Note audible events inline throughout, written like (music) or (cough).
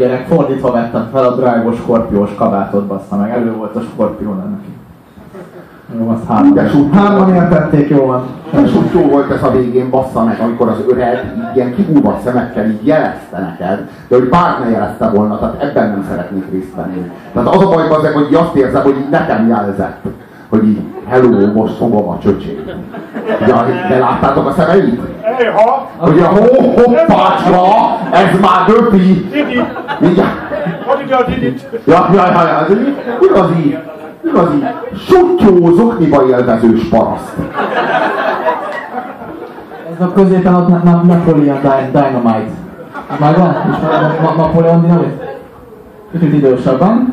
Gyerek, fordítva vettem fel a drágos skorpiós kabátot, bassza meg. Elő volt a skorpió neki. Jó, azt hárman. De súlyos. Hárman értették, jó van. Úgy jó volt ez a végén, bassza meg, amikor az öreg így ilyen kibúvat szemekkel így jelezte neked, de hogy bár ne jelezte volna, tehát ebben nem szeretnék részt venni. Tehát az a baj azért, hogy azt érzem, hogy így nekem jelzett, hogy így, hello, most fogom a csöcsét. Ja, de láttátok a szemeit? Hogy a hó, hoppácsra, ez már döpi. Didi! Igen. Hadd ide a Didit! Ja, ja, ja, ja, igazi, igazi, sutyó, zokniba élvezős paraszt. Ez a középen ott na- na- Napoleon Dy- Dynamite. Megvan? Ismered Napoleon Dynamite? Kicsit idősebben.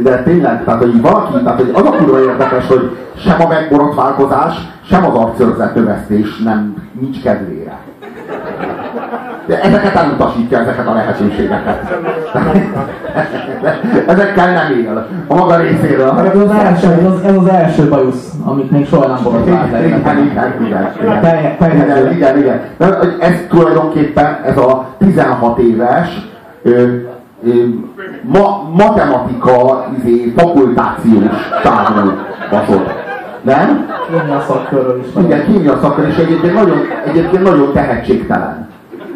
De tényleg, tehát hogy valaki, tehát hogy az a kurva érdekes, hogy sem a megborotválkozás, sem az arcőrzet növesztés nem nincs kedvére. De ezeket elutasítja, ezeket a lehetőségeket. (laughs) Ezekkel nem él. A maga részéről. Ez az első, ez az, ez az első bajusz, amit még soha nem le. Igen, igen, igen, igen. Igen. De ez tulajdonképpen ez a 16 éves ö, ö, ma, matematika izé, fakultációs távú baszott. Nem? Kémia szakkörről is. Igen, kémia szakon, és egyébként nagyon, egyébként nagyon tehetségtelen.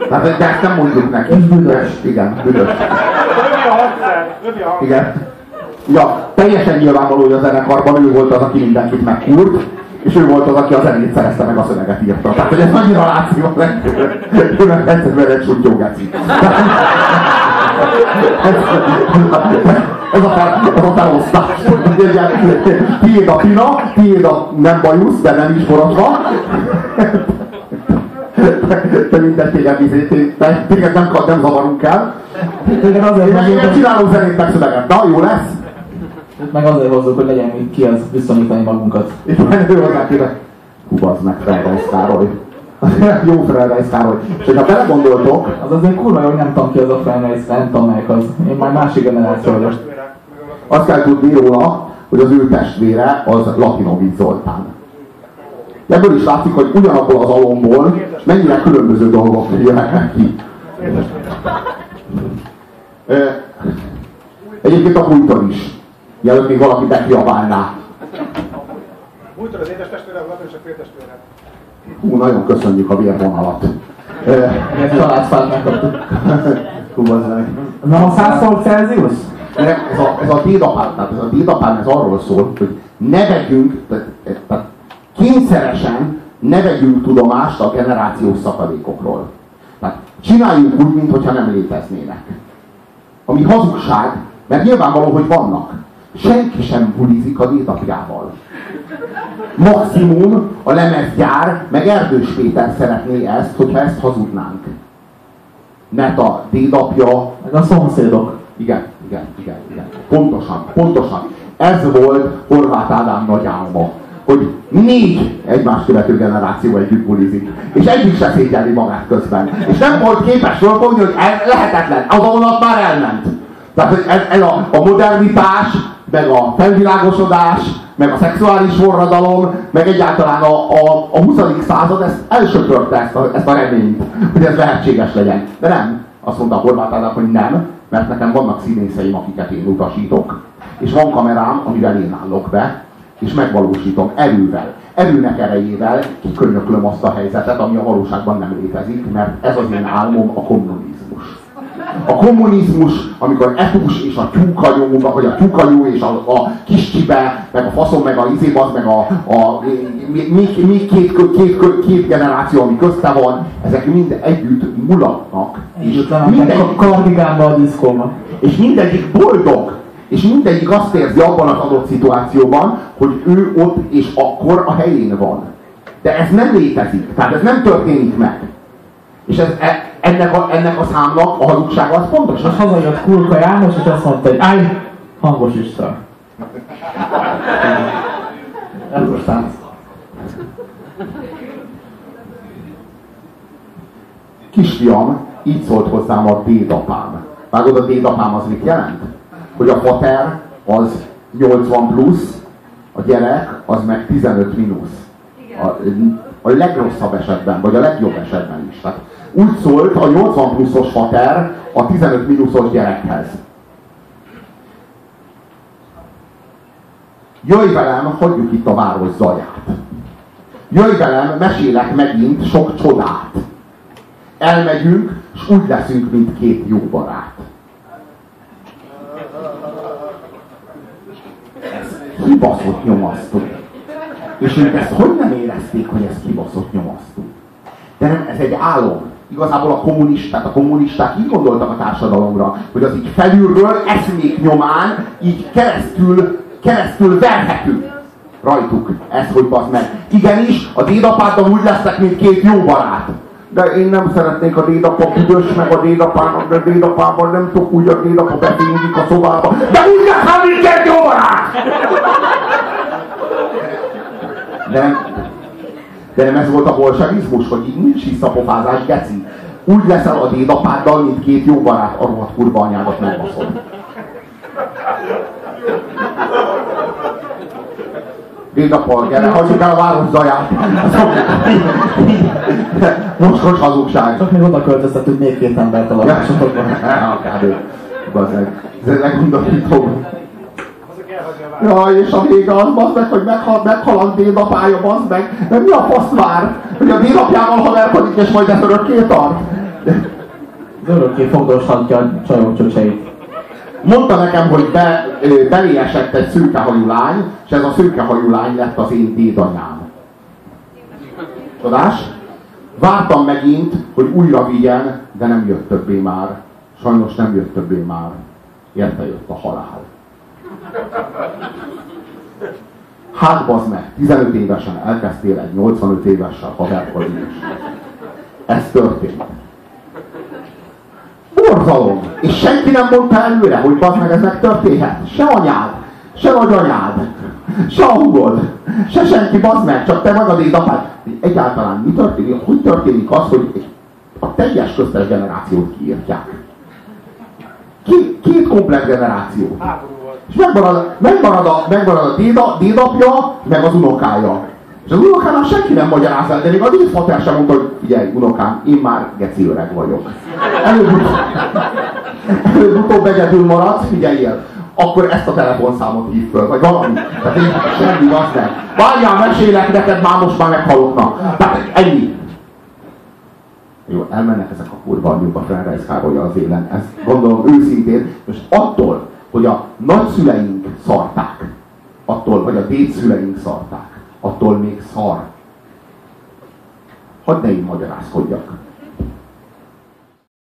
Tehát de ezt nem mondjuk neki. És büdös. Igen, büdös. Igen. Ja, teljesen nyilvánvaló, hogy a zenekarban ő volt az, aki mindenkit megkúrt, és ő volt az, aki a zenét szerezte meg a szöveget írta. Tehát, hogy ez annyira látszik, hogy ő meg egyszerűen egy sutyó geci. Ez a, ez a felosztás. Tiéd a pina, tiéd a nem bajusz, de nem is borotva. Te mindegy, téged, izé, te- téged nem, nem zavarunk el. Én meg csinálom zenét meg szöveget. Na, jó lesz? meg azért hozzuk, hogy legyen ki az viszonyítani magunkat. És majd ő hozzá kéne. Hú, bazd meg, Károly. (laughs) Jó Felrajz Károly. És hogyha belegondoltok, Az azért kurva jó, hogy nem tudom ki az a Fenreis, nem tudom melyik az. Én már másik generáció vagyok. azt kell tudni róla, hogy az ő testvére az Latinovic Zoltán. Ebből is látszik, hogy ugyanabból az alomból mennyire különböző dolgok jöhetnek ki. Egyébként a Bújton is. Mielőtt még valaki bekiabálná. Bújtól az édes testvére, a és a féltestvére. Hú, nagyon köszönjük a vérvonalat. Családfát megkaptuk. Hú. Na, a 100 fok Celsius? Nem, ez a, ez a dédapám, tehát ez a dédapám ez arról szól, hogy ne vegyünk, tehát, tehát kényszeresen ne vegyünk tudomást a generációs szakadékokról. Tehát csináljunk úgy, mintha nem léteznének. Ami hazugság, mert nyilvánvaló, hogy vannak. Senki sem bulizik a dédapjával. Maximum a lemezgyár, meg Erdős Péter szeretné ezt, hogyha ezt hazudnánk. Mert a dédapja Meg a szomszédok. igen, igen, igen, igen. Pontosan, pontosan. Ez volt Horváth Ádám nagy álma, hogy négy egymást követő generáció együtt bulizik. És egyik se szégyelli magát közben. És nem volt képes fölfogni, hogy ez lehetetlen. Az a vonat már elment. Tehát, ez, ez a, a modernitás, meg a felvilágosodás, meg a szexuális forradalom, meg egyáltalán a, a, a 20. század ezt elsöpörte ezt a, ezt a reményt, hogy ez lehetséges legyen. De nem. Azt mondta a Horváth Ádám, hogy nem, mert nekem vannak színészeim, akiket én utasítok, és van kamerám, amivel én állok be, és megvalósítom erővel, erőnek erejével kikönyöklöm azt a helyzetet, ami a valóságban nem létezik, mert ez az én álmom a kommunizmus. A kommunizmus, amikor Etus és a tyúkanyó, vagy a tyúkanyó és a, a kis csibe, meg a faszom, meg a izébaz, meg a, a még, még két, két, két, generáció, ami közte van, ezek mind együtt mulatnak. És Együtt lementek mindegyik, a kardigánba a diszkóba. és mindegyik boldog. És mindegyik azt érzi abban az adott szituációban, hogy ő ott és akkor a helyén van. De ez nem létezik. Tehát ez nem történik meg. És ez, e, ennek, a, ennek a számnak a hazugsága az pontos. És hazajött Kulka János, és azt mondta, hogy állj, hangos Isten. Ez most. Kisfiam, így szólt hozzám a dédapám. Vágod, a dédapám az mit jelent? Hogy a fater az 80 plusz, a gyerek az meg 15 mínusz. A, a legrosszabb esetben, vagy a legjobb esetben is. Tehát Úgy szólt a 80 pluszos fater a 15 mínuszos gyerekhez. Jöjj velem, hagyjuk itt a város zaját. Jöjj velem, mesélek megint sok csodát. Elmegyünk, és úgy leszünk, mint két jó barát. Ez kibaszott nyomasztó. És ők ezt hogy nem érezték, hogy ez kibaszott nyomasztó? De nem, ez egy álom. Igazából a kommunisták, a kommunisták így gondoltak a társadalomra, hogy az így felülről, eszmék nyomán, így keresztül, keresztül verhető rajtuk. Ez, hogy bazd meg. Igenis, a dédapáddal úgy lesznek, mint két jó barát. De én nem szeretnék a dédapa büdös, meg a dédapának, de dédapával nem tudok úgy, a dédapa befénylik a szobába. De úgy lesz, mint két jó barát! De, de nem ez volt a bolsevizmus, hogy így nincs visszapofázás, geci. Úgy leszel a dédapáddal, mint két jó barát, a rohadt kurva anyádat megbaszod. Dédapa, gyere, hagyjuk el a város zaját. Most most hazugság. Csak még oda költöztetünk még két embert a lakásokban. Ja, (laughs) kb. Ez a város. Ja, és a vége az, bazd meg, hogy meghal, meghal a dédapája, bazd meg. De mi a fasz vár? Hogy a dédapjával haverkodik, és majd ez örökké tart? Az örökké fogdoshatja a csajok csöcseit. Mondta nekem, hogy be, belé esett egy szürkehajú lány, és ez a szürkehajú lány lett az én dédanyám. Csodás? Vártam megint, hogy újra vigyen, de nem jött többé már. Sajnos nem jött többé már. Érte jött a halál. Hát bazd meg, 15 évesen elkezdtél egy 85 évessel haverkodni. Ez történt. Borzalom! És senki nem mondta előre, hogy bazd meg ez megtörténhet. Se anyád, se nagyanyád, se a hugod, se senki bazd meg, csak te meg a dédapád. Egyáltalán mi történik? Hogy történik az, hogy a teljes köztes generációt kiírtják? Két, két komplet generáció. Háború. És megmarad, megmarad, a, megmarad a déda, dédapja, meg az unokája. És az unokának senki nem magyaráz el, de még a dédfater sem mondta, hogy figyelj, unokám, én már geci öreg vagyok. Előbb-utóbb előbb egyedül maradsz, figyeljél. Akkor ezt a telefonszámot hív föl, vagy valami. Tehát így semmi, az nem. Várjál, mesélek neked, már most már meghaloknak. Tehát ennyi. Jó, elmennek ezek a kurva anyjuk a Frenreis Károly az élen. Ezt gondolom őszintén, most attól, hogy a nagyszüleink szarták, attól, vagy a dédszüleink szarták, attól még szar. Hadd ne így magyarázkodjak.